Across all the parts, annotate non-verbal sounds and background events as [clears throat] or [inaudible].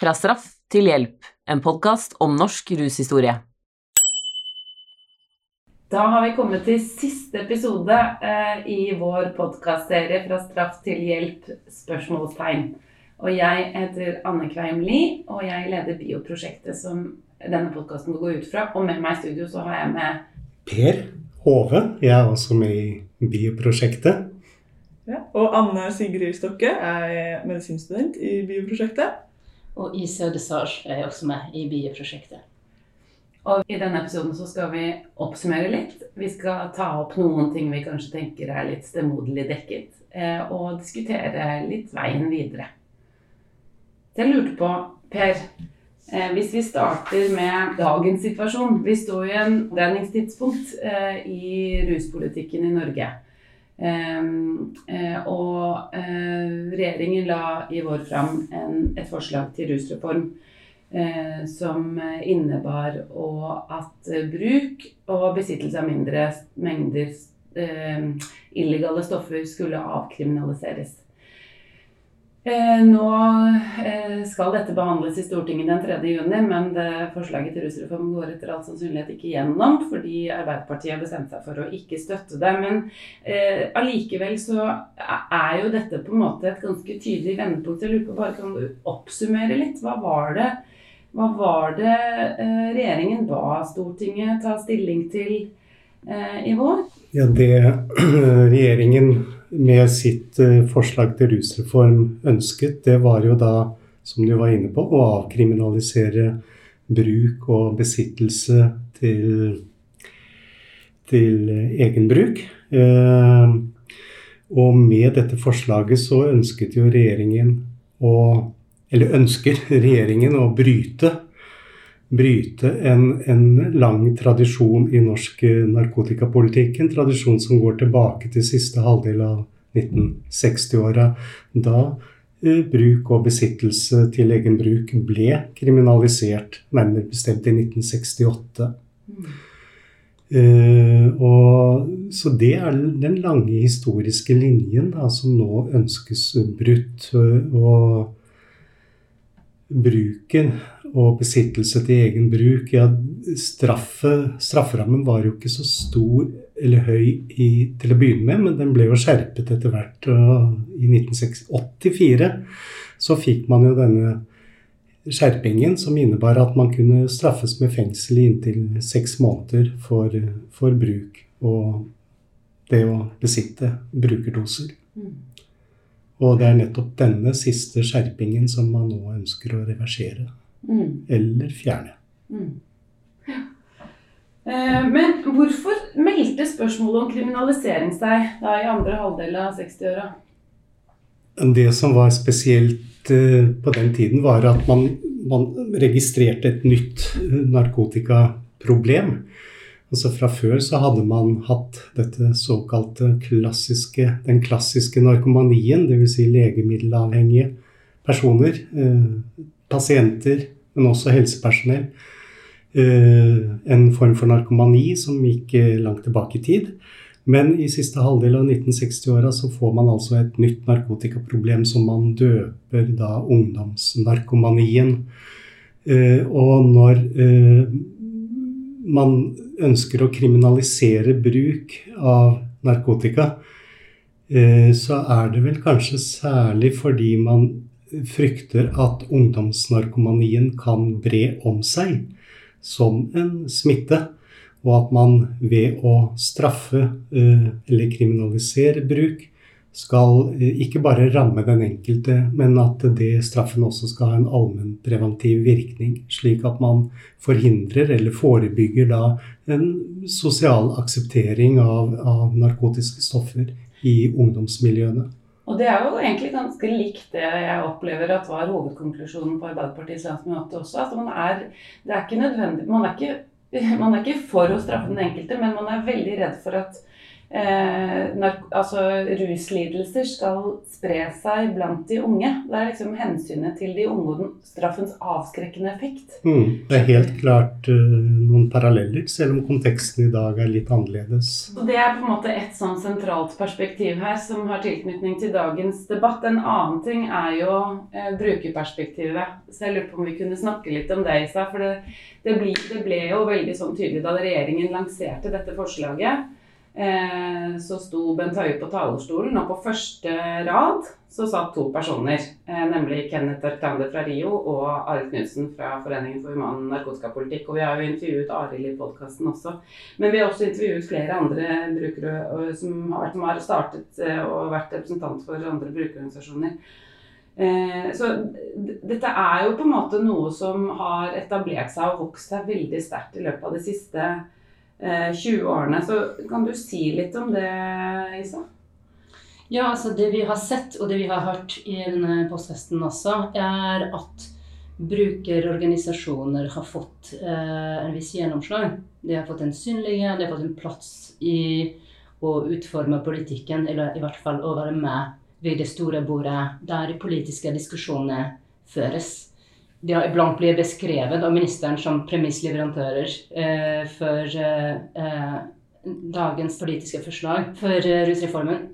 Fra straff til hjelp, en podkast om norsk rushistorie. Da har vi kommet til siste episode eh, i vår podkastserie 'Fra straff til hjelp?' spørsmålstegn. Og jeg heter Anne Kveim Lie, og jeg leder bioprosjektet som denne podkasten går ut fra. Og med meg i studio så har jeg med Per Hove. Jeg er også med i bioprosjektet. Ja, og Anne Sigrid Stokke er medisinstudent i bioprosjektet. Og Ise Desage er også med i bioprosjektet. Og i denne episoden så skal vi oppsummere litt. Vi skal ta opp noen ting vi kanskje tenker er litt stemoderlig dekket, eh, og diskutere litt veien videre. Jeg lurte på, Per, eh, hvis vi starter med dagens situasjon Vi står i en dreiningstidspunkt eh, i ruspolitikken i Norge. Um, uh, og uh, regjeringen la i vår fram en, et forslag til rusreform uh, som innebar at bruk og besittelse av mindre mengder illegale stoffer skulle avkriminaliseres. Eh, nå eh, skal dette behandles i Stortinget den 3. juni, men forslaget til rusreform går etter all sannsynlighet ikke gjennom, fordi Arbeiderpartiet har bestemt seg for å ikke støtte det. Men eh, allikevel så er jo dette på en måte et ganske tydelig vendepunkt. Jeg lurer på bare kan du oppsummere litt? Hva var det, hva var det eh, regjeringen ba Stortinget ta stilling til eh, i vår? Ja, det [clears throat] regjeringen med sitt eh, forslag til rusreform ønsket, det var jo da, som du var inne på, å avkriminalisere bruk og besittelse til, til egen bruk. Eh, og med dette forslaget så ønsket jo regjeringen å Eller ønsker regjeringen å bryte bryte en, en, lang tradisjon i norsk narkotikapolitikk. En tradisjon som går tilbake til siste halvdel av 1960-åra. Da eh, bruk og besittelse til egen bruk ble kriminalisert, nærmere bestemt i 1968. Mm. Uh, og, så det er den lange historiske linjen da, som nå ønskes brutt. Og bruken og besittelse til egen bruk ja, straffe, Strafferammen var jo ikke så stor eller høy i, til å begynne med, men den ble jo skjerpet etter hvert. Og I 1984 så fikk man jo denne skjerpingen som innebar at man kunne straffes med fengsel i inntil seks måneder for, for bruk og det å besitte brukerdoser. Mm. Og det er nettopp denne siste skjerpingen som man nå ønsker å reversere. Mm. Eller fjerne. Mm. Eh, men hvorfor meldte spørsmålet om kriminalisering seg da i andre halvdel av 60-åra? Det som var spesielt eh, på den tiden, var at man, man registrerte et nytt eh, narkotikaproblem. Altså Fra før så hadde man hatt dette såkalte klassiske, den klassiske narkomanien, dvs. Si legemiddelavhengige personer, eh, pasienter, men også helsepersonell. Eh, en form for narkomani som gikk eh, langt tilbake i tid. Men i siste halvdel av 1960-åra så får man altså et nytt narkotikaproblem som man døper da ungdomsnarkomanien. Eh, og når man ønsker å kriminalisere bruk av narkotika, så er det vel kanskje særlig fordi man frykter at ungdomsnarkomanien kan bre om seg som en smitte. Og at man ved å straffe eh, eller kriminalisere bruk skal eh, ikke bare ramme den enkelte, men at det straffen også skal ha en allmennpreventiv virkning. Slik at man forhindrer eller forebygger da en sosial akseptering av, av narkotiske stoffer i ungdomsmiljøene. Og det er jo egentlig ganske likt det jeg opplever at var hovedkonklusjonen på Arbeiderpartiets landsmøte også. at man er, det er ikke nødvendig, man er ikke, [laughs] man er ikke for å straffe den enkelte, men man er veldig redd for at eh, altså, ruslidelser skal spre seg blant de unge. Det er liksom hensynet til de unge og den straffens avskrekkende effekt. Mm, det er helt klart uh, noen paralleller, selv om konteksten i dag er litt annerledes. Og Det er på en måte et sånn sentralt perspektiv her som har tilknytning til dagens debatt. En annen ting er jo eh, brukerperspektivet. Så jeg lurer på om vi kunne snakke litt om det i stad. For det, det, ble, det ble jo veldig sånn tydelig da regjeringen lanserte dette forslaget Eh, så sto Bent Høie på talerstolen, og på første rad så satt to personer. Eh, nemlig Kenneth Arctander fra Rio og Arild Knutsen fra Foreningen for human narkotikapolitikk. Og vi har jo intervjuet Arild i podkasten også. Men vi har også intervjuet flere andre brukere som har, som har startet eh, og vært representant for andre brukerorganisasjoner. Så dette er jo på en måte noe som har etablert seg og vokst seg veldig sterkt i løpet av de siste årene 20 eh. Så kan du si litt om det, Isa? Ja, altså det vi har sett, og det vi har hørt i podkasten også, er at brukerorganisasjoner har fått eh, en viss gjennomslag. De har fått en synlige, de har fått en plass i å utforme politikken, eller i hvert fall å være med ved det store bordet der de politiske diskusjonene føres de har iblant blitt beskrevet av ministeren som premissleverandører eh, for eh, eh, dagens politiske forslag for eh, rusreformen.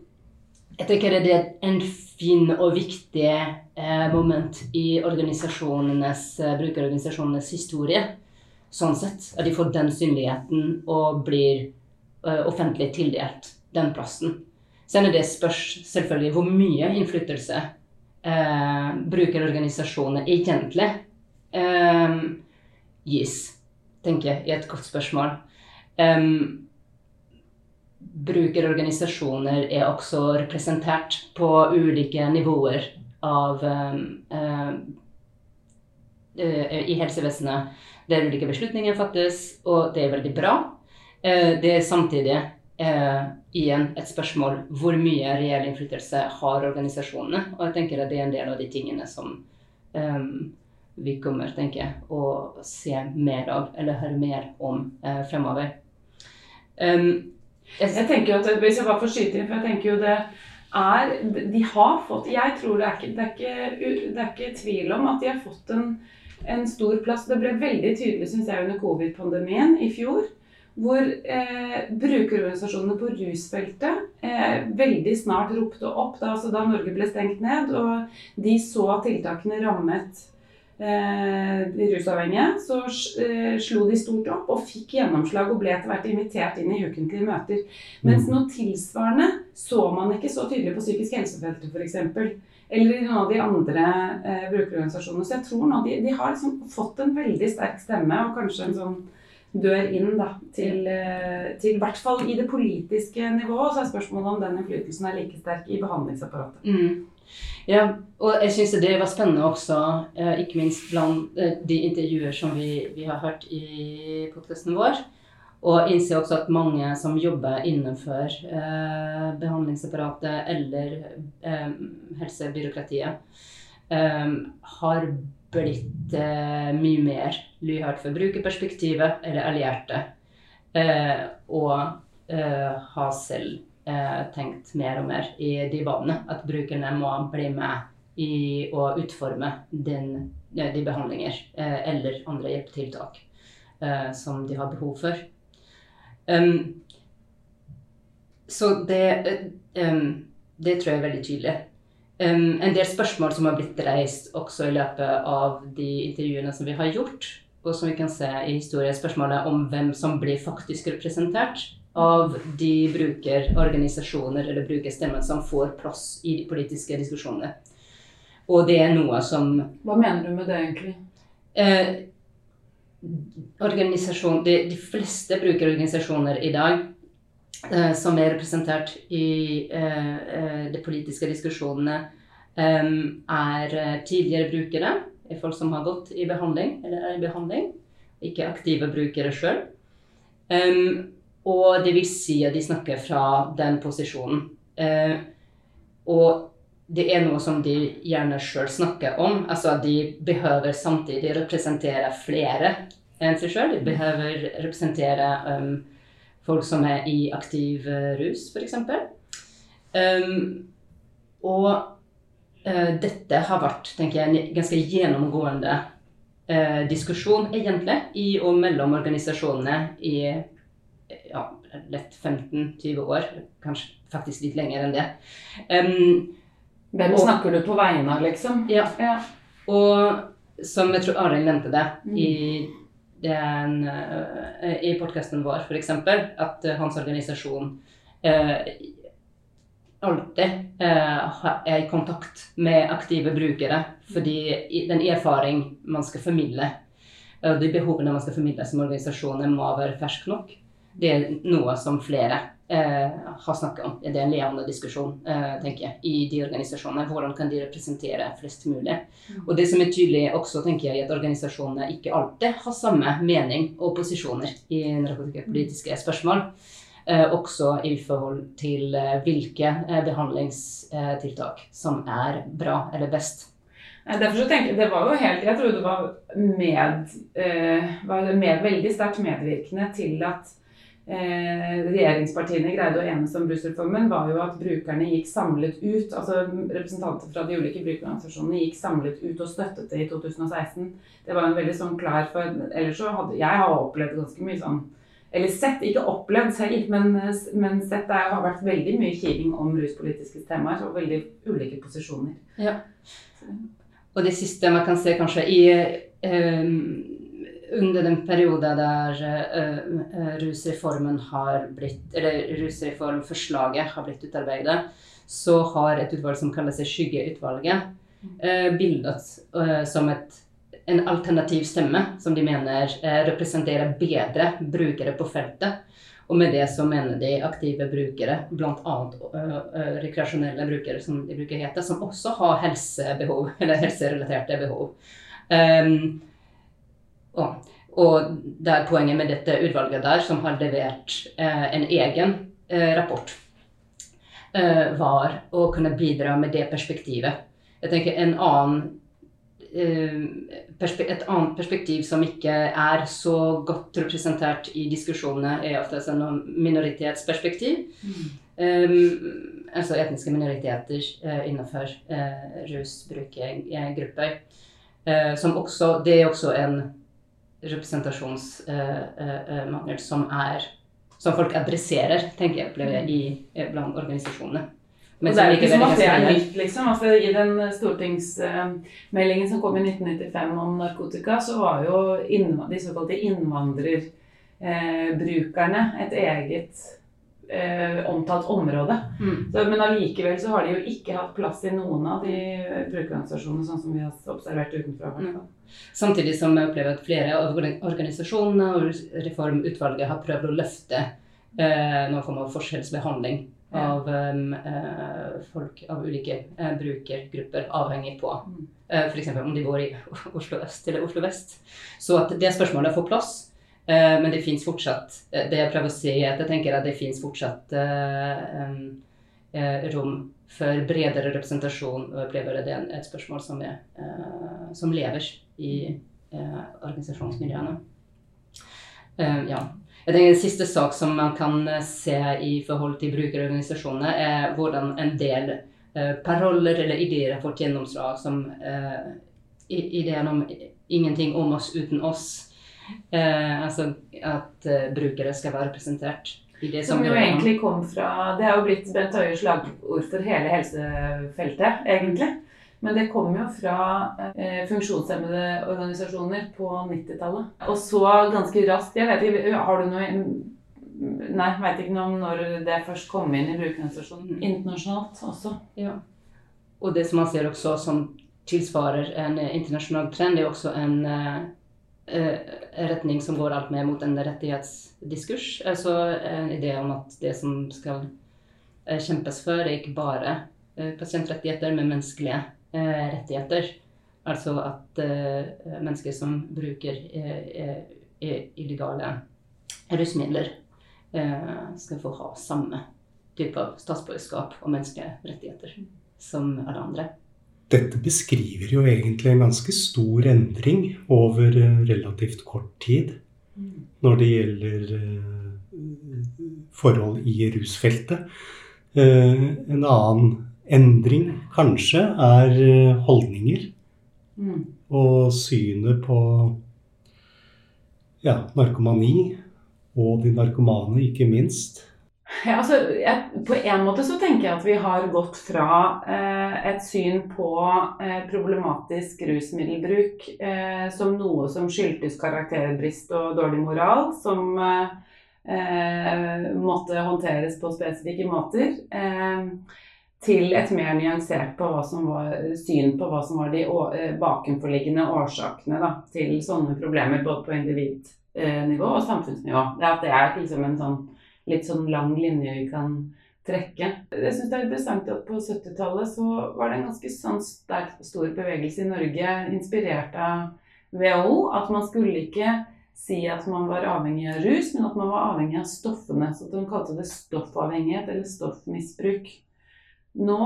Jeg tenker det er en fin og viktig eh, moment i organisasjonenes, eh, brukerorganisasjonenes historie. Sånn sett. At de får den synligheten og blir offentlig tildelt den plassen. Så er det spørs selvfølgelig hvor mye innflytelse eh, brukerorganisasjoner egentlig eh, gis, tenker jeg, i et godt spørsmål. Um, brukerorganisasjoner er også representert på ulike nivåer av um, uh, i helsevesenet. Der ulike beslutninger fattes, og det er veldig bra. Uh, det er samtidig uh, igjen et spørsmål hvor mye reell innflytelse har organisasjonene. Og jeg tenker at det er en del av de tingene som um, vi kommer tenker jeg, å se mer av, eller høre mer om eh, fremover. Um, jeg, jeg, tenker at, Hvis jeg bare får skyte inn, for jeg tenker jo det er De har fått Jeg tror det er ikke, det er ikke, det er ikke tvil om at de har fått en, en stor plass. Det ble veldig tydelig, syns jeg, under covid-pandemien i fjor hvor eh, brukerorganisasjonene på rusfeltet eh, veldig snart ropte opp da, altså da, Norge ble stengt ned, og de så at tiltakene rammet eh, de rusavhengige. Så eh, slo de stort opp og fikk gjennomslag og ble etter hvert invitert inn i ukentlige møter. Mens mm. noe tilsvarende så man ikke så tydelig på psykisk helsefeltet f.eks. Eller i noen av de andre eh, brukerorganisasjonene. Så jeg tror nå de, de har liksom fått en veldig sterk stemme og kanskje en sånn dør inn da, til, i hvert fall i det politiske nivået. Så er spørsmålet om den innflytelsen er like sterk i behandlingsapparatet. Mm. Ja, og jeg syns det var spennende også, eh, ikke minst blant eh, de intervjuer som vi, vi har hørt i podkasten vår. Og innser også at mange som jobber innenfor eh, behandlingsapparatet eller eh, helsebyråkratiet, eh, har blitt eh, mye mer lyhørt for brukerperspektivet eller allierte. Eh, og eh, har selv eh, tenkt mer og mer i de banene. At brukerne må bli med i å utforme den, de behandlinger eh, eller andre hjelpetiltak eh, som de har behov for. Um, så det, um, det tror jeg er veldig tydelig. Um, en del spørsmål som har blitt reist også i løpet av de intervjuene som vi har gjort, og som vi kan se i historien, spørsmålet om hvem som blir faktisk representert av de brukerorganisasjoner eller brukerstemmer som får plass i de politiske diskusjonene. Og det er noe som Hva mener du med det, egentlig? Eh, de, de, fleste brukerorganisasjoner i dag som er representert i eh, eh, de politiske diskusjonene, er tidligere brukere. Er folk som har gått i behandling, eller er i behandling. Ikke aktive brukere sjøl. og det vil si at de snakker fra den posisjonen. og det er noe som de gjerne sjøl snakker om. Altså at de behøver samtidig representere flere enn seg sjøl. De behøver representere um, folk som er i aktiv eh, rus, f.eks. Um, og uh, dette har vært tenker jeg, en ganske gjennomgående uh, diskusjon, egentlig, i og mellom organisasjonene i ja, lett 15-20 år. Kanskje faktisk litt lenger enn det. Um, Hvem Og- snakker du på vegne av, liksom? ja, Ja. og som jeg tror Arild nevnte det Mm. i, den, eh, i podkasten vår, f.eks., at eh, hans organisasjon eh, alltid eh, er i kontakt med aktive brukere. Fordi den erfaring man skal formidle, og de behovene man skal formidle som organisasjoner, må være fersk nok. Det er noe som flere eh, har snakket om. Det er en levende diskusjon eh, tenker jeg, i de organisasjonene. Hvordan kan de representere flest mulig? Og det som er tydelig også, tenker jeg, er at organisasjonene ikke alltid har samme mening og posisjoner i narkotikapolitiske spørsmål. Eh, også i forhold til eh, hvilke eh, behandlingstiltak som er bra eller best. Derfor så tenker jeg, det var jo helt, jeg tror det var med, eh, var med veldig sterkt medvirkende til at eh, regjeringspartiene greide å enes om rusreformen, var jo at brukerne gikk samlet ut, altså representanter fra de ulike brukerorganisasjonene gikk samlet ut og støttet det i 2016. Det var en veldig sånn klar for, ellers så hadde, jeg har opplevd ganske mye sånn, eller sett, ikke opplevd selv, men, men sett det har vært veldig mye kiving om ruspolitiske temaer og veldig ulike posisjoner. Ja. Og det siste man kan se kanskje i eh, under den perioden der uh, rusreformen har blitt, eller rusreformforslaget har blitt utarbeidet, så har et utvalg som kaller seg Skyggeutvalget, uh, bildet uh, som et, en alternativ stemme som de mener representerer bedre brukere på feltet. Og med det så mener de aktive brukere, bl.a. Uh, rekreasjonelle brukere, som de bruker hete, som også har helsebehov, [laughs] eller helserelaterte behov. Um, og, det er poenget med dette utvalget der, som har levert eh, en egen eh, rapport, eh, var å kunne bidra med det perspektivet. Jeg tenker en annen eh, et annet perspektiv som ikke er så godt representert i diskusjonene, er ofte et minoritetsperspektiv. minoritetsperspektiv. Um, altså etniske minoriteter uh, innenfor uh, rusbrukergrupper. Uh, som også, det er også en representasjonsmangel som er som folk adresserer, tenker jeg, opplever jeg, i, eh, blant organisasjonene. Men og det er ikke som at det er nytt, liksom. Altså, I den stortingsmeldingen som kom i 1995 om narkotika, så var jo de såkalte innvandrerbrukerne et eget eh, omtalt område. Mm. Så, men allikevel så har de jo ikke hatt plass i noen av de brukerorganisasjonene, sånn som vi har observert utenfra. Mm. Samtidig som jeg opplever at flere av organisasjonene og reformutvalget har prøvd å løfte eh, noen form av forskjellsbehandling Ja. av eh, folk av ulike eh, brukergrupper, avhengig på Mm. eh, f.eks. om de bor i [laughs] Oslo øst eller Oslo vest. Så at det spørsmålet får plass. Eh, men det fins fortsatt eh, Det jeg prøver å si, er at jeg tenker at det fins fortsatt eh, rom for bredere representasjon. Og opplever det er et spørsmål som, er, som lever i organisasjonsmiljøene. Ja. Jeg tenker En siste sak som man kan se i forhold til brukerorganisasjonene, er hvordan en del paroller eller ideer har fått gjennomslag, som ideen om 'ingenting om oss uten oss'. Eh, altså at eh, brukere skal være representert i det Som jo det- egentlig kom fra Det er jo blitt Bent Høies slagord for hele helsefeltet, egentlig. Men det kom jo fra eh, funksjonshemmede organisasjoner på 90-tallet. Og så ganske raskt Jeg vet ikke, har du noe Nei, veit vet ikke noe om når det først kom inn i brukerorganisasjonen internasjonalt også. Ja. Og det som man ser også som tilsvarer en internasjonal trend, er også en eh, retning som går alt mer mot en rettighetsdiskurs. Altså en idé om at det som skal eh, kjempes for, er ikke bare eh, pasientrettigheter, men menneskelige eh, rettigheter. Altså at eh, mennesker som bruker eh, eh, illegale rusmidler, eh, skal få ha samme type av statsborgerskap og menneskelige rettigheter som alle andre. Dette beskriver jo egentlig en ganske stor endring over eh, relativt kort tid når det gjelder eh, forhold i rusfeltet. En annen endring kanskje er holdninger. Og synet på ja, narkomani og de narkomane, ikke minst. Ja, altså, jeg, på en måte så tenker jeg at vi har gått fra eh, et syn på eh, problematisk rusmiddelbruk eh, som noe som skyldtes karakterbrist og dårlig moral, som eh, måtte håndteres på spesifikke måter, eh, til et mer nyansert på var, syn på hva som var de å, eh, bakenforliggende årsakene da, til sånne problemer, både på individnivå og samfunnsnivå. Det, det er liksom en sånn litt sånn lang linje vi kan trekke. Jeg syns det er interessant at på 70-tallet så var det en ganske sånn sterk, stor bevegelse i Norge, inspirert av WHO, at man skulle ikke si at man var avhengig av rus, men at man var avhengig av stoffene. Så de kalte det stoffavhengighet eller stoffmisbruk. Nå,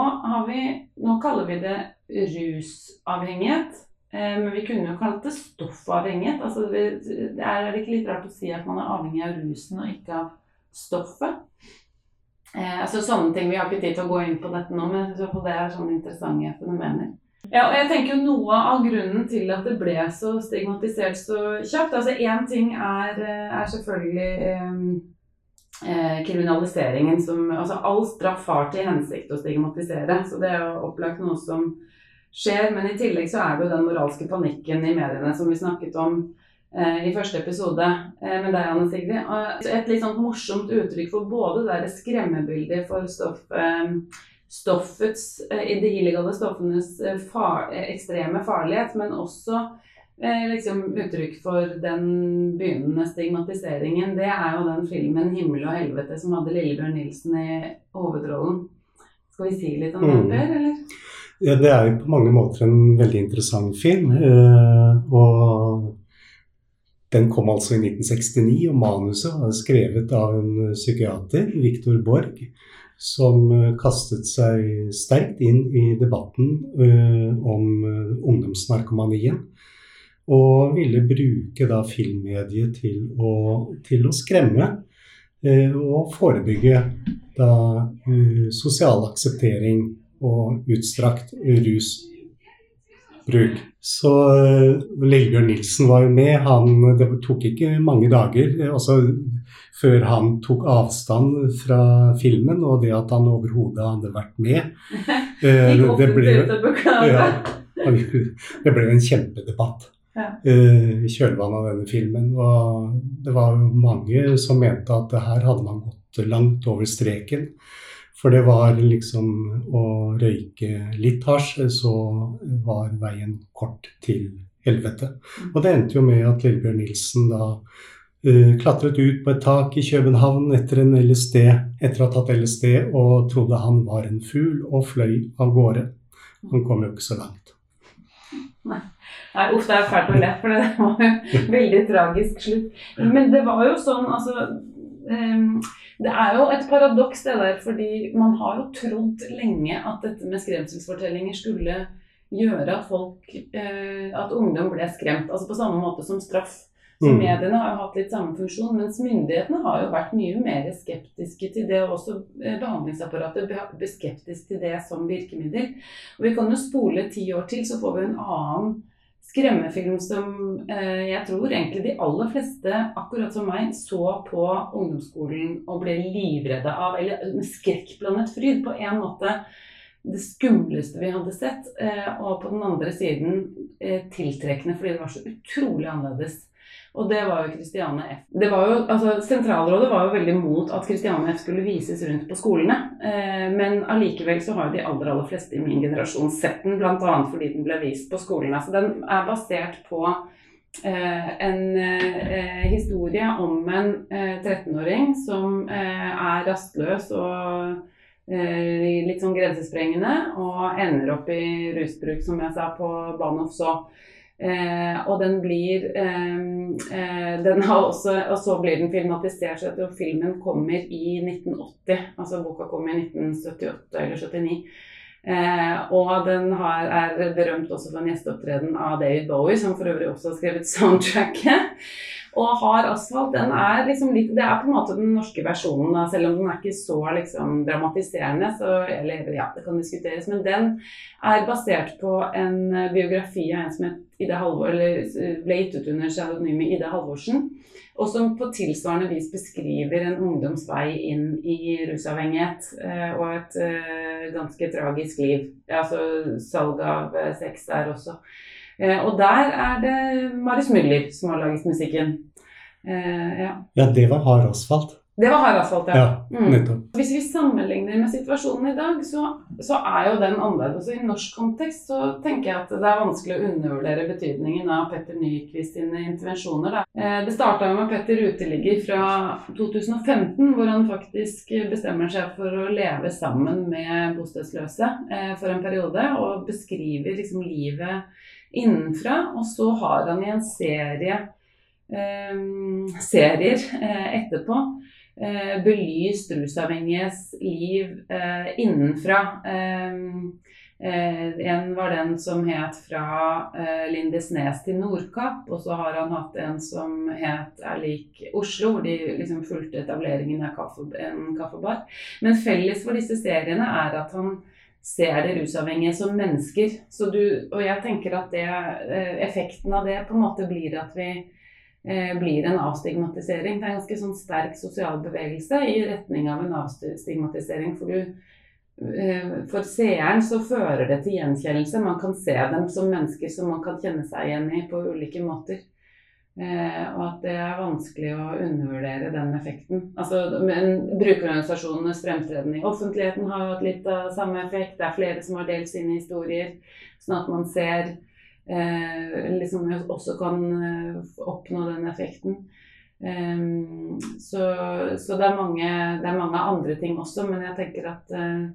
vi, nå kaller vi det rusavhengighet. Eh, men vi kunne jo kalt det stoffavhengighet. Altså, det er ikke litt rart å si at man er avhengig av rusen og ikke av stoffet. Eh, altså sånne ting, Vi har ikke tid til å gå inn på dette nå, men det er sånne interessante fenomener. Ja, og jeg tenker Noe av grunnen til at det ble så stigmatisert så kjapt altså Én ting er, eh, er selvfølgelig eh, eh, kriminaliseringen som altså All straff har til hensikt å stigmatisere, så det er jo opplagt noe som skjer. Men i tillegg så er det jo den moralske panikken i mediene som vi snakket om i første episode eh, med deg, Anne Sigrid. Et litt sånn morsomt uttrykk for både det skremmebildet for stoff, eh, stoffets, de illegale stoffenes far, ekstreme farlighet, men også liksom, uttrykk for den begynnende stigmatiseringen. Det er jo den filmen 'Himmel og helvete' som hadde Lillebjørn Nilsen i hovedrollen. Skal vi si litt om den, mm. Per? eller? Ja, det er jo på mange måter en veldig interessant film. og den kom altså i 1969, og manuset var skrevet av en eh, psykiater, Viktor Borg, som eh, kastet seg sterkt inn i debatten uh, om ungdomsnarkomanien. Og ville bruke da filmmediet til å, til å skremme og forebygge da sosial akseptering og utstrakt rus bruk. Så uh, Lillebjørn Nilsen var jo med. Han, det tok ikke mange dager eh, altså, før han tok avstand fra filmen og det at han overhodet hadde vært med. [laughs] Uh, det, ble, ja, det ble en kjempedebatt ja. uh, kjølvannet av denne filmen. Og det var mange som mente at her hadde man gått langt over streken. For det var liksom å røyke litt hasj, så var veien kort til helvete. Mm. Og det endte jo med at Lillebjørn Nilsen da uh, klatret ut på et tak i København etter en LSD, etter å ha tatt LSD, og trodde han var en fugl, og fløy av gårde. Han kom jo ikke så langt. Nei. Nei, uff, det er fælt å le, for det var jo [laughs] veldig tragisk slutt. Men det var jo sånn, altså det er jo et paradoks det der, fordi man har jo trodd lenge at dette med skremselsfortellinger skulle gjøre at folk, eh, at ungdom ble skremt. Altså på samme måte som straff. Så mm. mediene har jo hatt litt samme funksjon, mens myndighetene har jo vært mye mer skeptiske til det, og også behandlingsapparatet behandlingsapparatet skeptisk til det som virkemiddel. Og vi kan jo spole ti år til, så får vi en annen skremmefilm som eh, jeg tror egentlig de aller fleste, akkurat som meg, så på ungdomsskolen og ble livredde av. Eller med skrekkblandet fryd, på en måte det skumleste vi hadde sett. Eh, og på den andre siden eh, tiltrekkende fordi det var så utrolig annerledes. Og det var jo Kristiane F. Var jo, altså, sentralrådet var jo veldig mot at Kristiane F skulle vises rundt på skolene. Eh, men allikevel så har jo de aller, aller fleste i min generasjon sett den, bl.a. fordi den ble vist på skolene. Så den er basert på eh, en eh, historie om en 13-åring eh, som eh, er rastløs og eh, litt sånn grensesprengende, og ender opp i rusbruk, som jeg sa, på Bahnhof så. Eh, og den blir eh, eh, den også, Og så blir den filmatisert. Så filmen kommer i 1980. Altså boka kom i 1978 eller 79. Eh, og den har, er berømt også for en gjesteopptreden av David Bowie, som for øvrig også har skrevet soundtracket. Og Hard asfalt den er liksom litt, det er på en måte den norske versjonen, da, selv om den er ikke så liksom, dramatiserende. Så, eller ja, det kan diskuteres. Men den er basert på en biografi av en som het Ida Halvor, eller ble gitt ut under pseudonymet Ida Halvorsen. Og som på tilsvarende vis beskriver en ungdoms vei inn i rusavhengighet eh, og et eh, ganske tragisk liv. Altså salg av eh, sex der også. Eh, og der er det Marius Müller som har laget musikken. Eh, ja. Ja, det var hard asfalt. Det var hard asfalt, ja. Ja, Mm. Hvis vi sammenligner med situasjonen i dag, så, så er jo den annerledes. I norsk kontekst så tenker jeg at det er vanskelig å undervurdere betydningen av Petter Nyquist sine intervensjoner. Da. Eh, Det starta med Petter uteligger fra 2015, hvor han faktisk bestemmer seg for å leve sammen med bostedsløse for en periode, og beskriver liksom livet innenfra. Og så har han i en serie eh, serier eh, etterpå eh, belyst rusavhengiges liv innenfra. En var den som het 'Fra Lindesnes til Nordkapp', og så har han hatt en som het 'Er lik Oslo', hvor de liksom fulgte etableringen av en kaffebar. Men felles for disse seriene er at han ser de rusavhengige som mennesker. Du, og jeg tenker at det, eh, effekten av det på en måte blir at vi eh, blir en avstigmatisering. Det er en ganske sånn sterk sosial bevegelse i retning av en avstigmatisering. For, du, eh, for seeren så fører det til gjenkjennelse. Man kan se dem som mennesker som man kan kjenne seg igjen i på ulike måter. Eh, og at det er vanskelig å undervurdere den effekten. Altså, men Brukerorganisasjonenes fremtreden i offentligheten har jo hatt litt av samme effekt. Det er flere som har delt sine historier, sånn at man ser eh, liksom også kan eh, oppnå den effekten. Eh, så, så det, er mange, det er mange andre ting også, men jeg tenker at eh,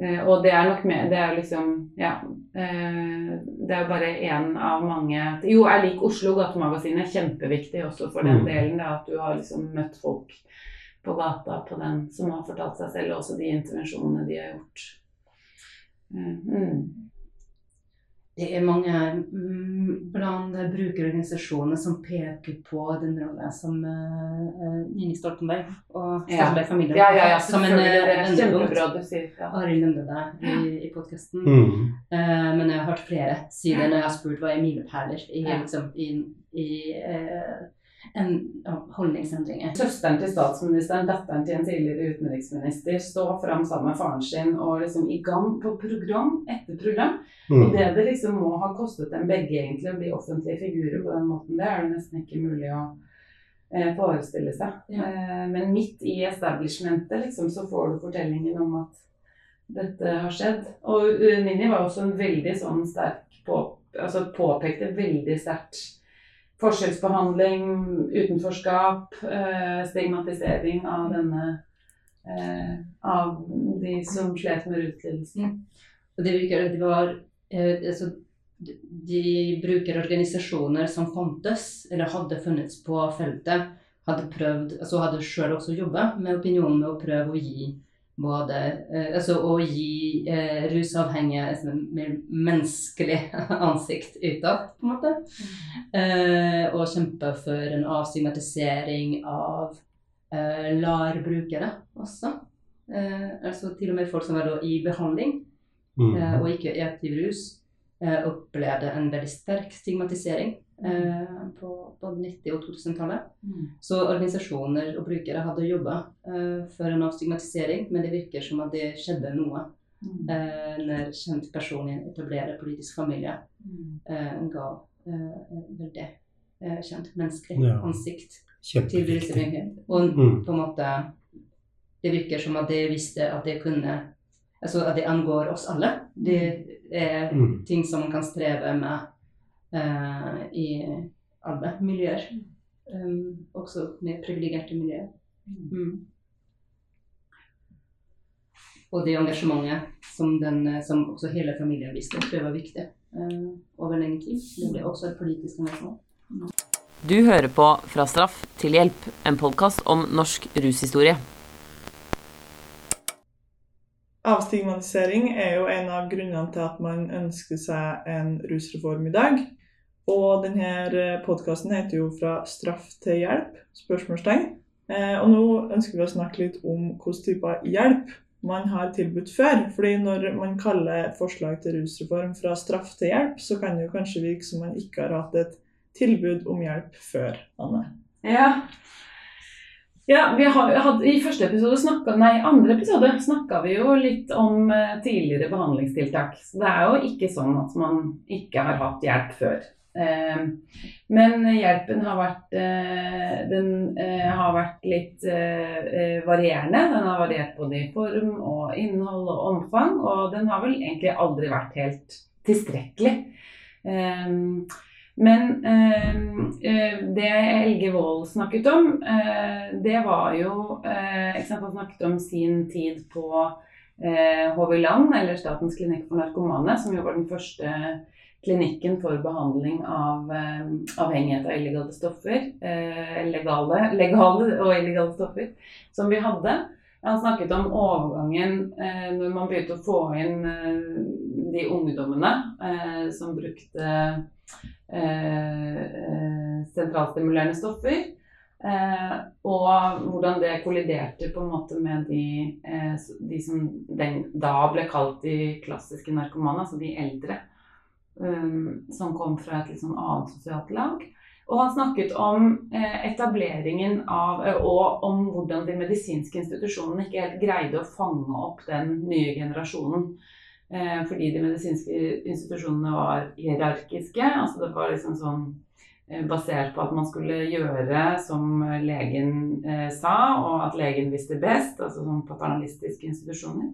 eh, Og det er nok mer Det er liksom Ja. Uh, det er bare én av mange Jo, er lik Oslo Gatemagasinet kjempeviktig også for den Mm. delen. Da, at du har liksom møtt folk på gata på den som har fortalt seg selv, og også de intervensjonene de har gjort. Uh, Mm. Det er mange mm, blant brukerorganisasjonene som peker på den rollen som uh, Nini Stoltenberg og. Stoltenberg-familien Ja, ja, ja, som en eh, vendepunkt. Arild nevnte det i, i podkasten. Mm. men jeg har hørt flere si det når jeg har spurt hva er milepæler i, Ja. liksom, i, i eh, en holdningsendring. holdningsendringer. Søsteren til statsministeren, datteren til en tidligere utenriksminister, står fram sammen med faren sin og liksom i gang på program etter program. Og Mm. det det liksom må ha kostet dem begge egentlig å bli offentlige figurer på den måten, det er det nesten ikke mulig å eh, forestille seg. Ja. Eh, men midt i establishmentet liksom, så får du fortellingen om at dette har skjedd. Og uh, Nini var også en veldig sånn sterk på, altså påpekte veldig sterkt forskjellsbehandling, utenforskap, eh, stigmatisering av denne eh, av de som slet med ruslidelse. Og det virker det var eh, altså, de- bruker brukerorganisasjoner som fantes, eller hadde funnits på feltet, hadde prøvd, altså hadde selv også jobbet med opinionen med å prøve å gi både eh, Altså å gi eh, rusavhengige et mer menneskelig [laughs] ansikt utad, på en måte. Eh, og kjempe for en avstigmatisering av eh, LAR-brukere også. Eh, altså til og med folk som da i behandling Mm. eh, og ikke i aktiv rus, eh, opplevde en veldig sterk stigmatisering eh, på både 90- og 2000-tallet. Så organisasjoner og brukere hadde jobba eh, for en avstigmatisering, men det virker som at det skjedde noe eh, når kjent person i en etablert politisk familie eh, ga eh, en veldig eh, kjent menneskelig Ja. ansikt til virksomheten. Og Mm. på en måte Det virker som at de visste at det kunne Altså at det angår oss alle. Det er Mm. ting som man kan streve med i alle miljøer. Um, også med privilegerte miljøer. Mm. Og det engasjementet som, den, eh, som også hele familien viste, det var viktig eh, over lenge tid. Det ble også et politisk engasjement. Du hører på Fra straff til hjelp, en podkast om norsk rushistorie. Avstigmatisering er jo en av grunnene til at man ønsker seg en rusreform i dag. Og denne podkasten heter jo 'Fra straff til hjelp?' spørsmålstegn. Eh, og nå ønsker vi å snakke litt om hvilke typer hjelp man har tilbudt før. Fordi når man kaller forslag til rusreform fra straff til hjelp, så kan det jo kanskje virke som man ikke har hatt et tilbud om hjelp før, Anne. Ja. Ja, vi har, hadde, I første episode snakket, nei, andre episode snakka vi jo litt om eh, tidligere behandlingstiltak. Så det er jo ikke sånn at man ikke har hatt hjelp før. Eh, men hjelpen har vært, eh, den, eh, har vært litt eh, varierende. Den har variert både i form og innhold og omfang, og den har vel egentlig aldri vært helt tilstrekkelig. Eh, men det Helge Wold snakket om, det var jo Han snakket om sin tid på HV-land, eller Statens klinikk for narkomane, som jo var den første klinikken for behandling av avhengighet av illegale stoffer. legale, legale og illegale stoffer som vi hadde. Han snakket om overgangen eh, når man begynte å få inn eh, de ungdommene eh, som brukte sentralstimulerende stoffer. og hvordan det kolliderte på en måte med de, de som den, da ble kalt de klassiske narkomane, altså de eldre. Som kom fra et litt sånn annet sosialt lag. Og han snakket om eh, etableringen av eh, Og om hvordan de medisinske institusjonene ikke helt greide å fange opp den nye generasjonen. Eh, fordi de medisinske institusjonene var hierarkiske. altså Det var liksom sånn basert på at man skulle gjøre som legen sa, og at legen visste best. Altså sånn paternalistiske institusjoner.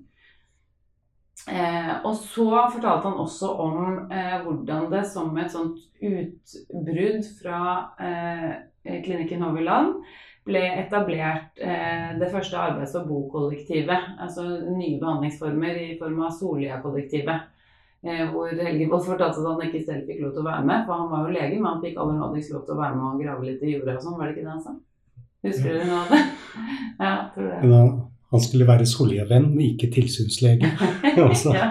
Eh, og så fortalte han også om eh, hvordan det som et sånt utbrudd fra eh, klinikken Hoverland ble etablert eh, det første arbeids- og bokollektivet. Altså nye behandlingsformer i form av Solia-kollektivet. Eh, hvor Helgevold fortalte at han ikke selv fikk lov til å være med, for han var jo lege, men han fikk aller nådigst lov til å være med og grave litt i jorda og sånn, var det ikke det han sa? Husker dere noe av det? [laughs] ja, tror det. Han skulle være Solja-venn, ikke tilsynslege. [laughs] [laughs] ja.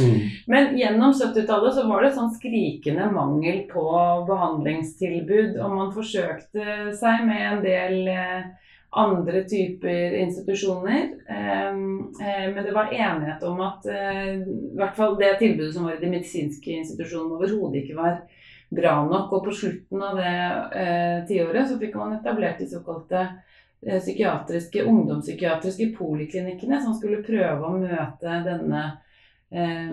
Mm. Men gjennom 70-tallet så var det sånn skrikende mangel på behandlingstilbud, og man forsøkte seg med en del eh, andre typer institusjoner. Ehm, eh, men det var enighet om at eh, i hvert fall det tilbudet som var i de medisinske institusjonene overhodet ikke var bra nok. Og på slutten av det tiåret så fikk man etablert de såkalte psykiatriske, ungdomspsykiatriske poliklinikkene som skulle prøve å møte denne, eh,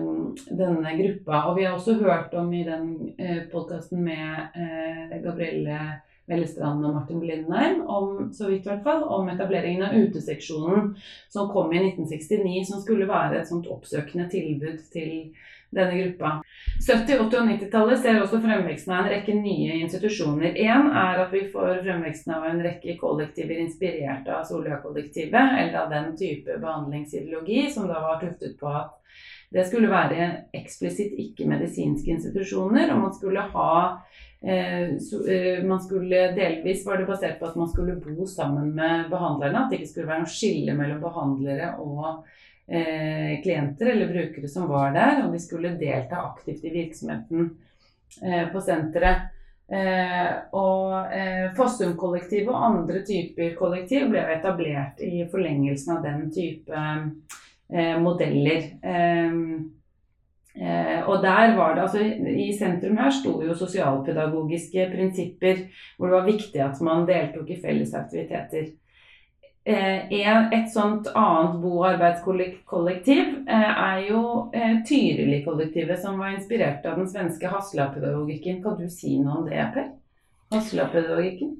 denne gruppa. Og vi har også hørt om i den eh, podkasten med eh, Gabrielle Vellestrand og Martin Blindheim, om, så vidt hvert fall, om etableringen av Uteseksjonen som kom i 1969, som skulle være et sånt oppsøkende tilbud til denne gruppa. 70-, 80- og 90-tallet ser også fremveksten av en rekke nye institusjoner. Én er at vi får fremveksten av en rekke kollektiver inspirert av Soløya-kollektivet, eller av den type behandlingsideologi som da var tuftet på at det skulle være eksplisitt ikke-medisinske institusjoner, og man skulle ha eh, eh, man skulle Delvis var det basert på at man skulle bo sammen med behandlerne. At det ikke skulle være noe skille mellom behandlere og eh, klienter eller brukere som var der, og de skulle delta aktivt i virksomheten eh, på senteret. Eh, og eh, Fossum-kollektivet og andre typer kollektiv ble etablert i forlengelsen av den type eh, modeller. Eh, og der var det, altså I sentrum her sto jo sosialpedagogiske prinsipper, hvor det var viktig at man deltok i felles aktiviteter. Eh, et sånt annet bo- og arbeidskollektiv eh, er jo eh, Tyrili-kollektivet, som var inspirert av den svenske Hasla-pedagogikken. Kan du si noe om det, Per? Hasla-pedagogikken?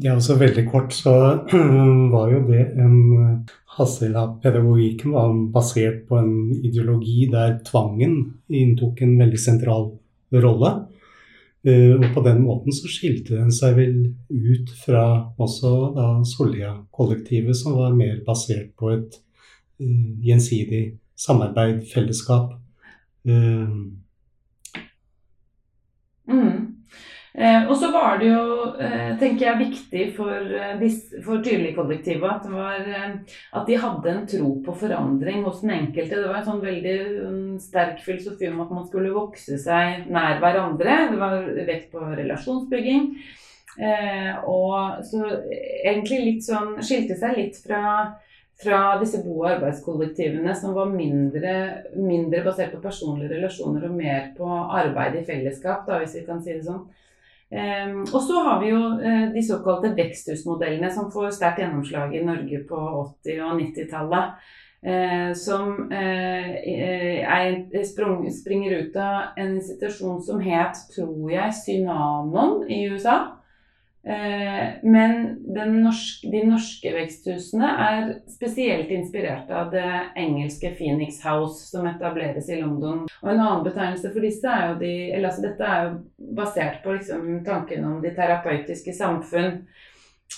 Ja, altså Veldig kort så [clears throat] var jo det en Hassela-pedagogikken var basert på en ideologi der tvangen inntok en veldig sentral rolle. Uh, og på den måten så skilte den seg vel ut fra også da Solja-kollektivet, som var mer basert på et uh, gjensidig samarbeid, fellesskap. Uh, mm. Eh, og så var det jo, eh, tenker jeg, viktig for, eh, dis- for Tydelig-kollektivet at, eh, at de hadde en tro på forandring hos den enkelte. Det var en sånn veldig mm, sterk filosofi om at man skulle vokse seg nær hverandre. Det var vekt på relasjonsbygging. Eh, og så egentlig litt sånn skilte seg litt fra fra disse bo- og arbeidskollektivene som var mindre, mindre basert på personlige relasjoner og mer på arbeid i fellesskap, da, hvis vi kan si det sånn. Ehm, og så har vi jo eh, de såkalte veksthusmodellene som får sterkt gjennomslag i Norge på 80- og 90-tallet. Eh, som eh, er, springer ut av en institusjon som het, tror jeg, Synanon i USA. Eh, men norske, de norske veksthusene er spesielt inspirert av det engelske Phoenix House, som etableres i London. Og En annen betegnelse for disse er jo de, eller altså Dette er jo basert på liksom tanken om de terapeutiske samfunn.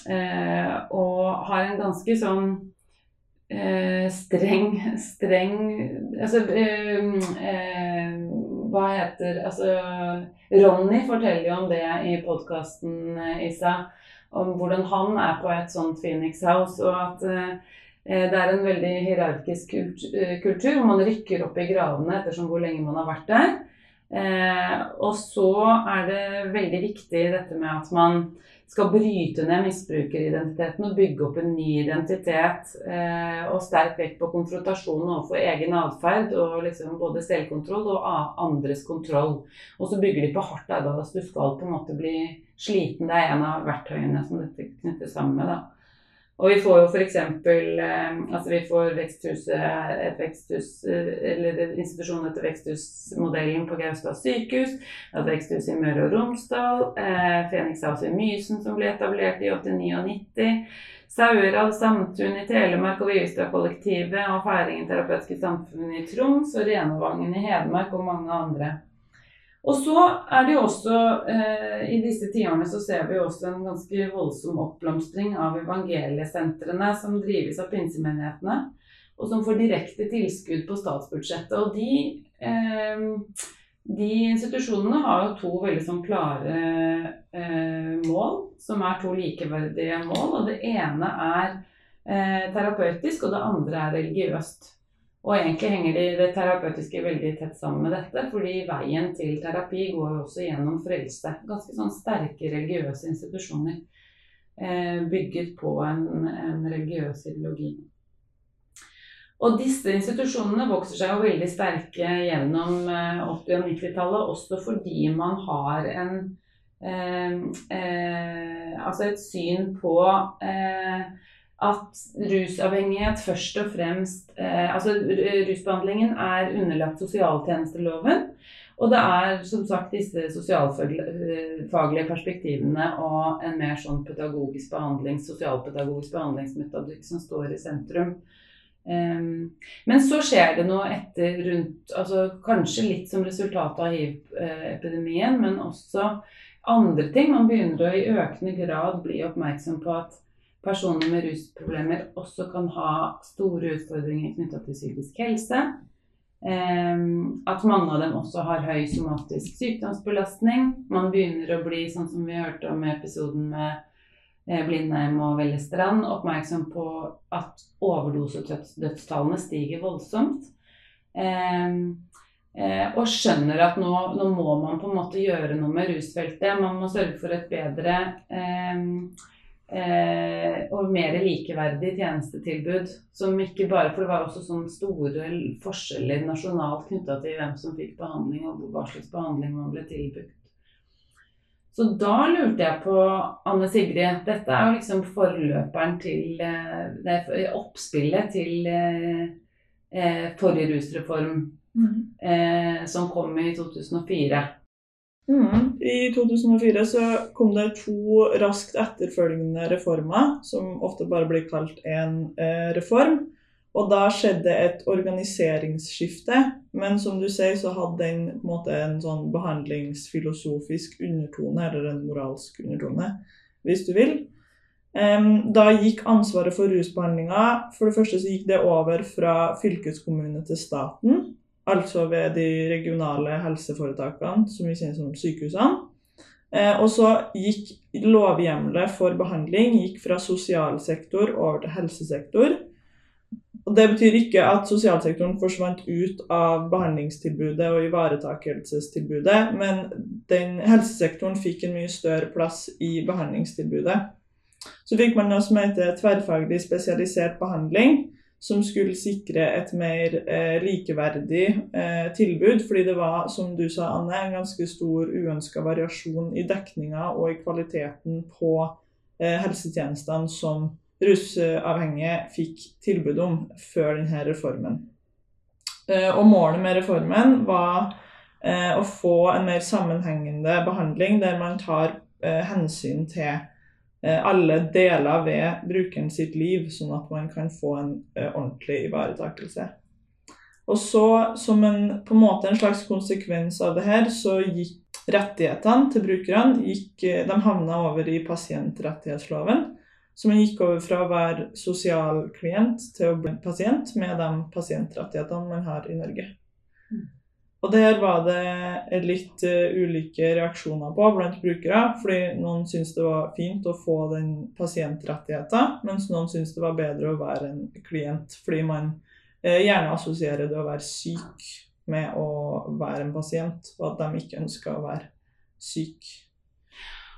Eh, og har en ganske sånn eh, streng streng Altså eh, eh, Hva heter Altså Ronny forteller jo om det i podkasten, Isa. Om hvordan han er på et sånt Phoenix House, og at eh, det er en veldig hierarkisk eh, kultur. hvor Man rykker opp i gravene ettersom hvor lenge man har vært der. Eh, og så er det veldig viktig dette med at man skal bryte ned misbrukeridentiteten og bygge opp en ny identitet. Eh, og sterk vekt på konfrontasjon overfor egen atferd og liksom både selvkontroll og andres kontroll. Og så bygger de på hardt arbeid. Altså du skal på en måte bli sliten. Det er en av verktøyene som dette knytter sammen med. da. Og vi får jo f.eks. Eh, altså vi får veksthuset, et veksthus, eh, eller institusjonen etter veksthusmodellen på Gaustad sykehus. Et veksthus i Møre og Romsdal. Eh, Phoenix House i Mysen som ble etablert i 89-90. Sauerad Samtun i Telemark og Vivistad-kollektivet og Færingen terapeutiske samfunn i Troms og Renovangen i Hedmark og mange andre. Og så er det jo også, eh, i disse så ser vi også en ganske voldsom oppblomstring av evangeliesentrene som drives av pinsemenighetene, og som får direkte tilskudd på statsbudsjettet. Og de, eh, de institusjonene har jo to veldig sånn klare eh, mål, som er to likeverdige mål. Og det ene er eh, terapeutisk, og det andre er religiøst. Og egentlig henger de, det terapeutiske veldig tett sammen med dette, fordi veien til terapi går jo også gjennom frelse. Ganske sånn sterke religiøse institusjoner eh, bygget på en, en religiøs ideologi. Og disse institusjonene vokser seg jo veldig sterke gjennom eh, 80- og 90-tallet, også fordi man har en eh, eh, Altså et syn på eh, at rusavhengighet først og fremst eh, Altså rusbehandlingen er underlagt sosialtjenesteloven. Og det er som sagt disse sosialfaglige perspektivene og en mer sånn pedagogisk behandling, sosialpedagogisk behandlingsmetodikk som står i sentrum. Um, men så skjer det noe etter rundt altså Kanskje litt som resultat av hiv-epidemien, men også andre ting. Man begynner å i økende grad bli oppmerksom på at personer med rusproblemer også kan ha store utfordringer knytta til psykisk helse. At mange av dem også har høy somatisk sykdomsbelastning. Man begynner å bli, sånn som vi hørte om i episoden med eh, Blindheim og Velle Strand, oppmerksom på at overdosedødstallene stiger voldsomt. Eh, og skjønner at nå, nå, må man på en måte gjøre noe med rusfeltet. Man må sørge for et bedre um, Eh, og mer likeverdig tjenestetilbud. Som ikke bare, For det var også sånne store forskjeller nasjonalt knytta til hvem som fikk behandling, og hva slags behandling man ble tilbudt. Så da lurte jeg på, Anne Sigrid Dette er jo liksom forløperen til det er Oppspillet til eh, forrige rusreform, Mm. eh, som kom i 2004. Mm. I 2004 så kom det to raskt etterfølgende reformer, som ofte bare blir kalt en eh, reform. Og da skjedde et organiseringsskifte, men som du sier, så hadde den en måte en sånn behandlingsfilosofisk undertone, eller en moralsk undertone, hvis du vil. Da gikk ansvaret for rusbehandlinga For det første så gikk det over fra fylkeskommune til staten altså ved de regionale helseforetakene, som vi kjenner som sykehusene. Eh, og så gikk lovhjemlet for behandling gikk fra sosial sektor over til helsesektor. Og Det betyr ikke at sosialsektoren forsvant ut av behandlingstilbudet og ivaretakelsestilbudet, men den helsesektoren fikk en mye større plass i behandlingstilbudet. Så fikk man noe som heter tverrfaglig spesialisert behandling, som skulle sikre et mer eh, likeverdig eh, tilbud. Fordi det var, som du sa, Anne, en ganske stor uønska variasjon i dekninga og i kvaliteten på eh, helsetjenestene som rusavhengige fikk tilbud om før denne reformen. Eh, og målet med reformen var eh, å få en mer sammenhengende behandling der man tar eh, hensyn til alle deler ved brukeren sitt liv, sånn at man kan få en ordentlig ivaretakelse. Og så, som en, på en måte en slags konsekvens av det her, så gikk rettighetene til brukerne gikk, de havna over i pasientrettighetsloven. Så man gikk over fra å være sosial klient til å bli pasient med de pasientrettighetene man har i Norge. Og der var det litt uh, ulike reaksjoner på blant brukere. fordi noen syntes det var fint å få den pasientrettigheten, mens noen syntes det var bedre å være en klient. Fordi man uh, gjerne assosierer det å være syk med å være en pasient, og at de ikke ønska å være syk.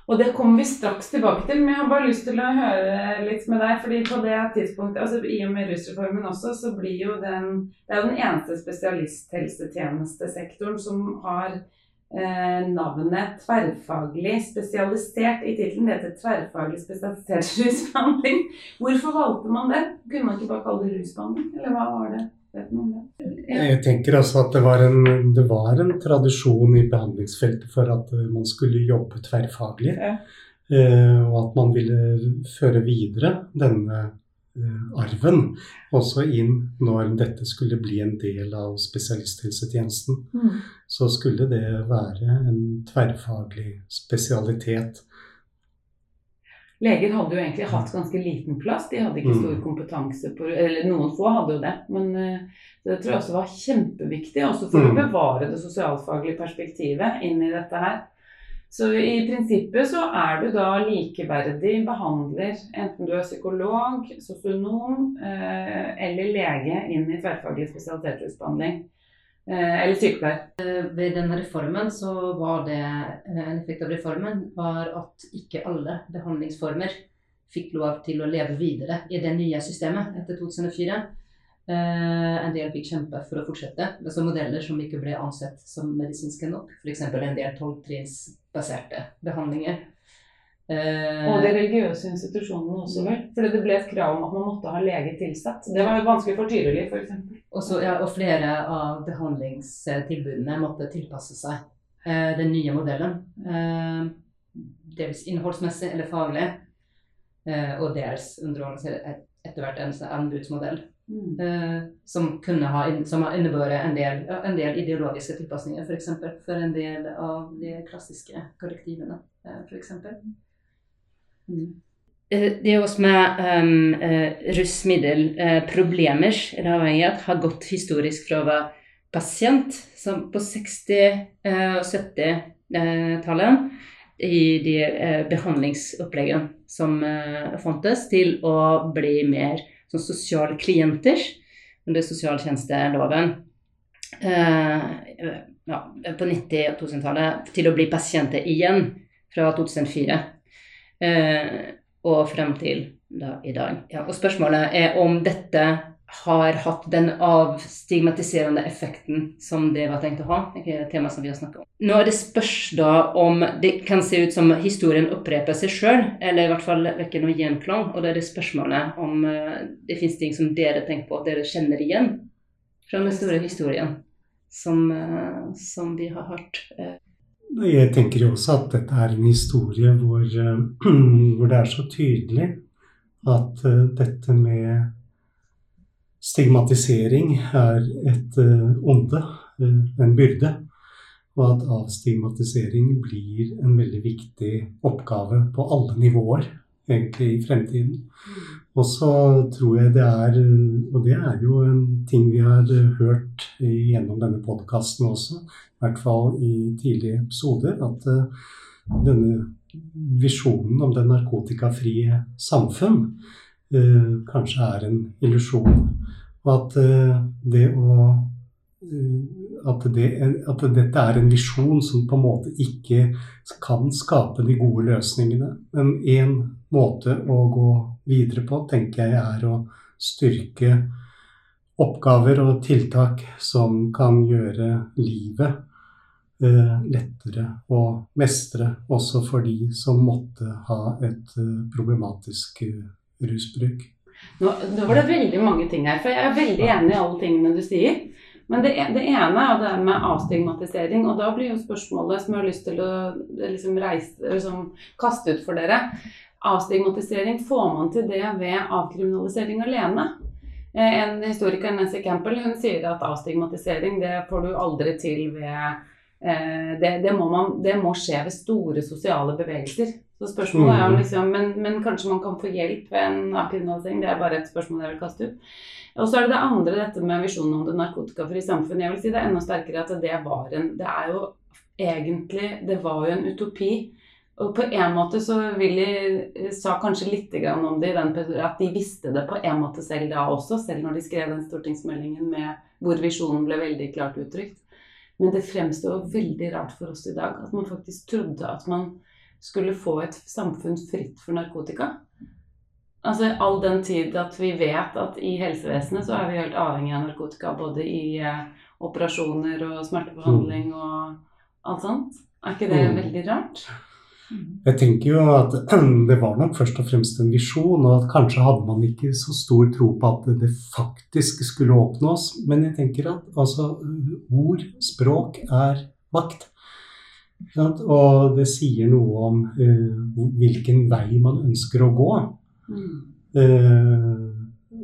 Og det kommer vi straks tilbake til, men jeg har bare lyst til å høre litt med deg. fordi på det tidspunktet, altså I og med rusreformen også, så blir jo den Det er jo den eneste spesialisthelsetjenestesektoren som har eh, navnet tverrfaglig spesialisert i tittelen. Det heter tverrfaglig spesialisert [laughs] rusbehandling. Hvorfor valgte man det? Kunne man ikke bare kalle det rusbehandling, eller hva var det? Jeg tenker altså at det var, en, det var, en, tradisjon i behandlingsfeltet for at man skulle jobbe tverrfaglig. Ja. Eh, og at man ville føre videre denne eh, arven også inn når dette skulle bli en del av spesialisthelsetjenesten. Mm. Så skulle det være en tverrfaglig spesialitet Leger hadde jo egentlig hatt ganske liten plass. De hadde ikke stor mm. kompetanse på Eller noen få hadde jo det. Men uh, det tror jeg også var kjempeviktig, også for mm. å bevare det sosialfaglige perspektivet inn i dette her. Så i prinsippet så er du da likeverdig behandler, enten du er psykolog, sosionom uh, eller lege inn i tverrfaglig. Eh, eller sykepleier. Eh, ved denne reformen så var det eh, En effekt av reformen var at ikke alle behandlingsformer fikk lov til å leve videre i det nye systemet etter 2004. En del fikk kjempe for å fortsette, men så modeller som ikke ble ansett som medisinske nok. F.eks. en del tolvtrinnsbaserte behandlinger Eh, og de religiøse institusjonene også, vel? Fordi det ble et krav om at man måtte ha lege tilsatt. Det var vanskelig for Tyrili, f.eks. Også, ja, og flere av behandlingstilbudene måtte tilpasse seg eh, den nye modellen. Eh, dels innholdsmessig eller faglig, eh, og dels underordnet etter hvert en anbudsmodell. Mm. Eh, som kunne ha som har innebåret en, del, en del ideologiske tilpasninger, f.eks. For, eksempel, for en del av de klassiske kollektivene, Eh, eksempel. Eh, det er også med um, uh, rusmiddelproblemer uh, eller avhengighet har gått historisk fra å være pasient som på 60- og uh, 70-tallet i de behandlingsoppleggene som fantes, til å bli mer som sosiale klienter under sosialtjenesteloven. Ja, på 90- og 2000-tallet til å bli pasienter igjen fra 2004. Eh, og frem til da, i dag. Ja, og spørsmålet er om dette har hatt den avstigmatiserende effekten som det var tenkt å ha. Det er et tema som vi har snakket om. Nå er det spørs da om det kan se ut som historien oppreper seg sjøl, eller i hvert fall vekker noe gjenklang. Og det er det spørsmålet om uh, det fins ting som dere tenker på, dere kjenner igjen fra den store historien som, uh, som vi har hørt. Jeg tenker jo også at dette er en historie hvor, eh, [clears throat] hvor det er så tydelig at eh, dette med stigmatisering er et eh, onde, en byrde. Og at avstigmatisering blir en veldig viktig oppgave på alle nivåer egentlig i fremtiden. Og så tror jeg det er Og det er jo en ting vi har hørt gjennom denne podkasten også, i hvert fall i tidlige episoder, at denne visjonen om det narkotikafrie samfunn eh, kanskje er en illusjon. Og at eh, det å eh, at, det, at, dette er en visjon som på en måte ikke kan skape de gode løsningene. Men én måte å gå videre på, tenker jeg, er å styrke oppgaver og tiltak som kan gjøre livet eh, lettere å mestre, også for de som måtte ha et eh, problematisk eh, rusbruk. Nå, nå, var det veldig mange ting her, for jeg er veldig enig i alle tingene du sier. Men det, det ene er det med avstigmatisering, og da blir jo spørsmålet som jeg har lyst til å liksom reise, liksom, kaste ut for dere. Avstigmatisering, får man til det ved avkriminalisering alene? Eh, en historiker, Nancy Campbell, hun sier at avstigmatisering det får du aldri til ved det, det, må man, det, må skje ved store sosiale bevegelser. Så spørsmålet er om liksom, men, men, kanskje man kan få hjelp ved en avkriminalisering? Det er bare et spørsmål jeg vil kaste ut. Og så er det det andre, dette med visjonen om det narkotikafrie samfunn. Jeg vil si det er enda sterkere at det var en Det er jo egentlig Det var jo en utopi. Og på en måte så Willy sa kanskje litt om det, at de visste det på en måte selv da også, selv når de skrev den stortingsmeldingen med hvor visjonen ble veldig klart uttrykt. Men det fremstår veldig rart for oss i dag at man faktisk trodde at man skulle få et samfunn fritt for narkotika. Altså All den tid at vi vet at i helsevesenet så er vi helt avhengig av narkotika. Både i eh, operasjoner og smertebehandling mm. og alt sånt. Er ikke det mm. veldig rart? Jeg tenker jo at [clears throat] det var nok først og fremst en visjon, og at kanskje hadde man ikke så stor tro på at det faktisk skulle oppnås. Men jeg tenker at altså, ord, språk, er makt. Og det sier noe om uh, hvilken vei man ønsker å gå. Mm. Uh,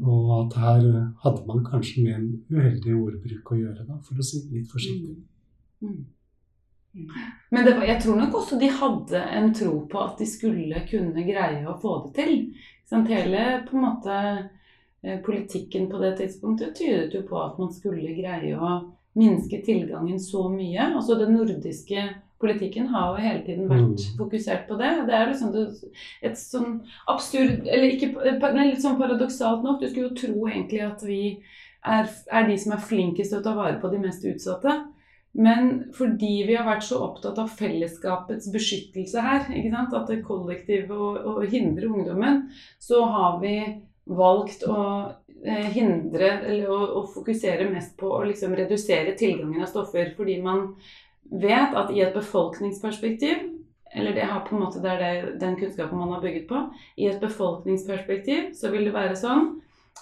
og at her hadde man kanskje med en uheldig ordbruk å gjøre, da, for å si det litt forsiktig. Mm. Men var, jeg tror nok også de hadde en tro på at de skulle kunne greie å få det til. Sant? hele på en måte eh, politikken på det tidspunktet tydet jo på at man skulle greie å minske tilgangen så mye. Altså Den nordiske politikken har jo hele tiden vært mm. fokusert på det. Det er liksom et sånn absurd Eller ikke, litt sånn paradoksalt nok, du skulle jo tro egentlig at vi er, er de som er flinkest til å ta vare på de mest utsatte. Men fordi vi har vært så opptatt av fellesskapets beskyttelse her, at det kollektive å, å hindre ungdommen, så har vi valgt å eh, hindre eller å, å, fokusere mest på å liksom redusere tilgangen av stoffer. Fordi man vet at i et befolkningsperspektiv, eller det, måte, det er det, den kunnskapen man har bygget på, i et befolkningsperspektiv så vil det være sånn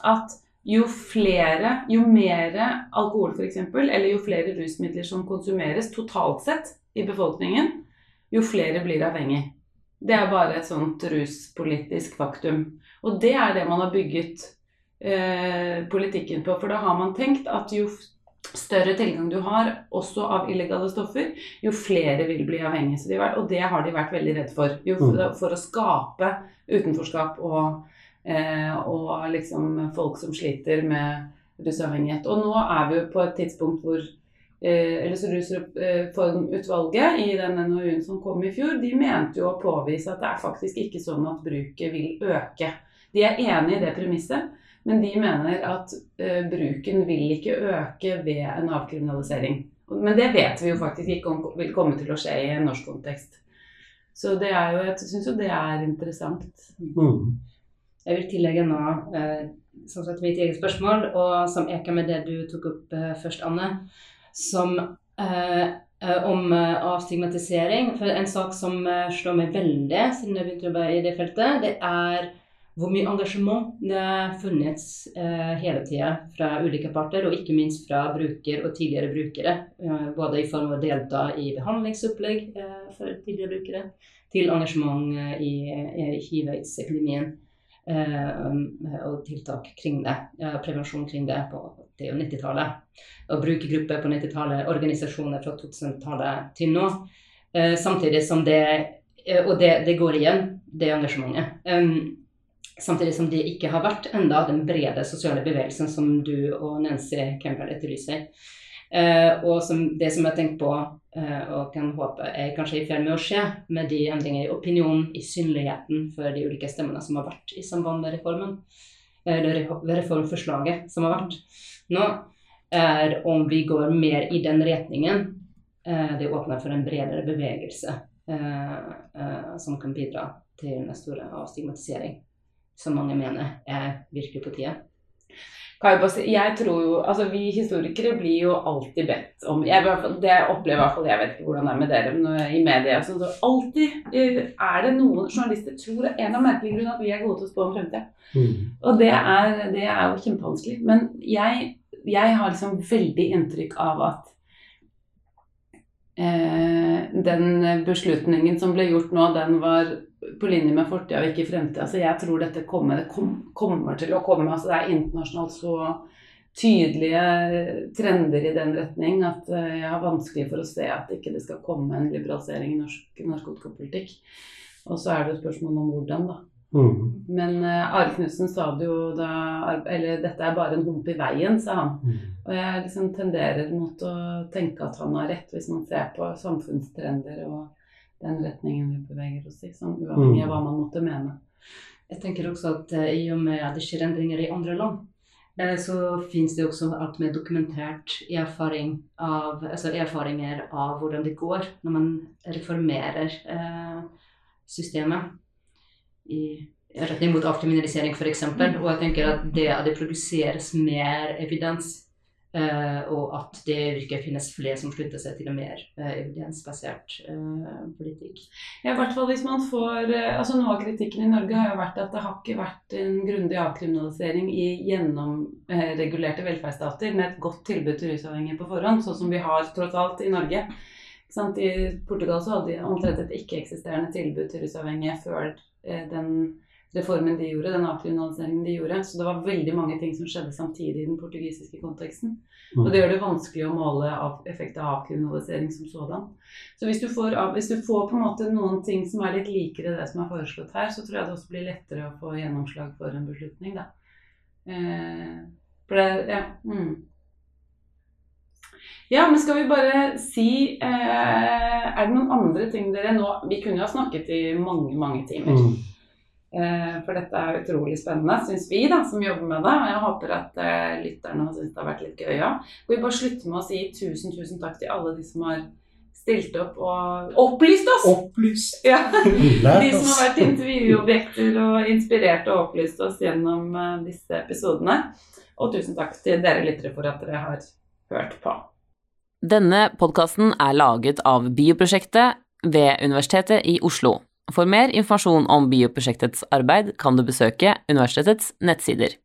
at jo flere, jo mer alkohol f.eks., eller jo flere rusmidler som konsumeres totalt sett i befolkningen, jo flere blir avhengig. Det er bare et sånt ruspolitisk faktum. Og det er det man har bygget eh, politikken på. For da har man tenkt at jo større tilgang du har, også av illegale stoffer, jo flere vil bli avhengige. og det har de vært veldig redd for. Jo, for, mm. for å skape utenforskap og og liksom folk som sliter med rusavhengighet. Og nå er vi jo på et tidspunkt hvor eh, eller så Rusreformutvalget i den NOU-en som kom i fjor, de mente jo å påvise at det er faktisk ikke sånn at bruket vil øke. De er enig i det premisset, men de mener at bruken vil ikke øke ved en avkriminalisering. Men det vet vi jo faktisk ikke om vil komme til å skje i en norsk kontekst. Så det er jo, jeg syns jo det er interessant. Mm. Jeg vil tillegge nå eh, som sagt mitt eget spørsmål, og som eker med det du tok opp eh, først, Anne, som eh, eh om eh, avstigmatisering. For en sak som eh, slår meg veldig siden jeg begynte å jobbe i det feltet, det er hvor mye engasjement det har funnits hele tida fra ulike parter, og ikke minst fra bruker og tidligere brukere. både i form av å delta i behandlingsopplegg for tidligere brukere, til engasjement i, i hiv-aids-epidemien. Eh, og tiltak kring det. Prevensjon kring det på 80- og 90-tallet. Og brukergrupper på 90-tallet, organisasjoner fra 2000-tallet til nå. Eh, samtidig som det eh, Og det, det går igjen, det engasjementet. Samtidig som det ikke har vært enda den brede sosiale bevegelsen som du og Nancy Campbell etterlyser. Eh, og som, det som jeg tenker på eh, og kan håpe er kanskje i ferd med å skje med de endringer i opinionen, i synligheten for de ulike stemmene som har vært i samband med reformen, eller reformforslaget som har vært nå, er om vi går mer i den retningen. Eh, det åpner for en bredere bevegelse som kan bidra til den store avstigmatisering, som mange mener er virkelig på tide. Jeg tror jo, altså Vi historikere blir jo alltid bedt om jeg, Det opplever i hvert fall jeg vet ikke hvordan det er med dere men i media. Så, så alltid er det noen journalister tror en av merkelige grunner at vi er gode til å spå om fremtida. Mm. Og det er, det er, jo kjempevanskelig. Men jeg, jeg har liksom veldig inntrykk av at eh, den beslutningen som ble gjort nå, den var på linje med fortida og ikke fremtida. Så jeg tror dette kommer, det kom, kommer til å komme. Altså det er internasjonalt så tydelige trender i den retning at eh, jeg har vanskelig for å se at ikke det skal komme en liberalisering i norsk narkotikapolitikk. Og så er det et spørsmål om hvordan, da. Mm. Men uh, Are Knutsen sa det jo da Eller dette er bare en hump i veien, sa han. Mm. Og jeg liksom tenderer mot å tenke at han har rett, hvis man ser på samfunnstrender og den retningen vi beveger oss i, sånn uavhengig av hva man måtte mene. Jeg tenker også at uh, i og med at det skjer endringer i andre land, uh, så finnes det også alt mer dokumentert erfaring av, altså erfaringer av hvordan det går når man reformerer uh, systemet i retning mot avkriminalisering f.eks. Og jeg tenker at det at det produseres mer evidens Uh, og at det virker finnes flere som slutter seg til en mer uh, evidensbasert uh, politikk. Ja, i hvert fall hvis man får altså Noe av kritikken i Norge har jo vært at det har ikke vært en grundig avkriminalisering i gjennomregulerte velferdsstater med et godt tilbud til rusavhengige på forhånd, sånn som vi har tross alt i Norge. I Portugal så hadde de omtrent et ikke-eksisterende tilbud til rusavhengige før den reformen de gjorde, den avkriminaliseringen de gjorde. Så det var veldig mange ting som skjedde samtidig i den portugisiske konteksten. Og det gjør det vanskelig å måle av effekt av avkriminalisering som sådan. Så hvis du, får, hvis du, får, på en måte noen ting som er litt likere det som er foreslått her, så tror jeg det også blir lettere å få gjennomslag for en beslutning, da. Eh, for det Ja. Mm. Ja, men skal vi bare si eh, Er det noen andre ting dere nå Vi kunne jo ha snakket i mange, mange timer. Mm. Eh, for dette er utrolig spennende, syns vi da, som jobber med det. Og jeg håper at uh, lytterne har syntes det har vært litt gøy òg. Ja. Vi bare slutter med å si tusen, tusen takk til alle de som har stilt opp og opplyst oss! Opplyst! Ja. [laughs] De som har vært intervjuobjekter og inspirert og opplyst oss gjennom uh, disse episodene. Og tusen takk til dere lyttere for at dere har hørt på. Denne podkasten er laget av Bioprosjektet ved Universitetet i Oslo. For mer informasjon om bioprosjektets arbeid kan du besøke universitetets nettsider.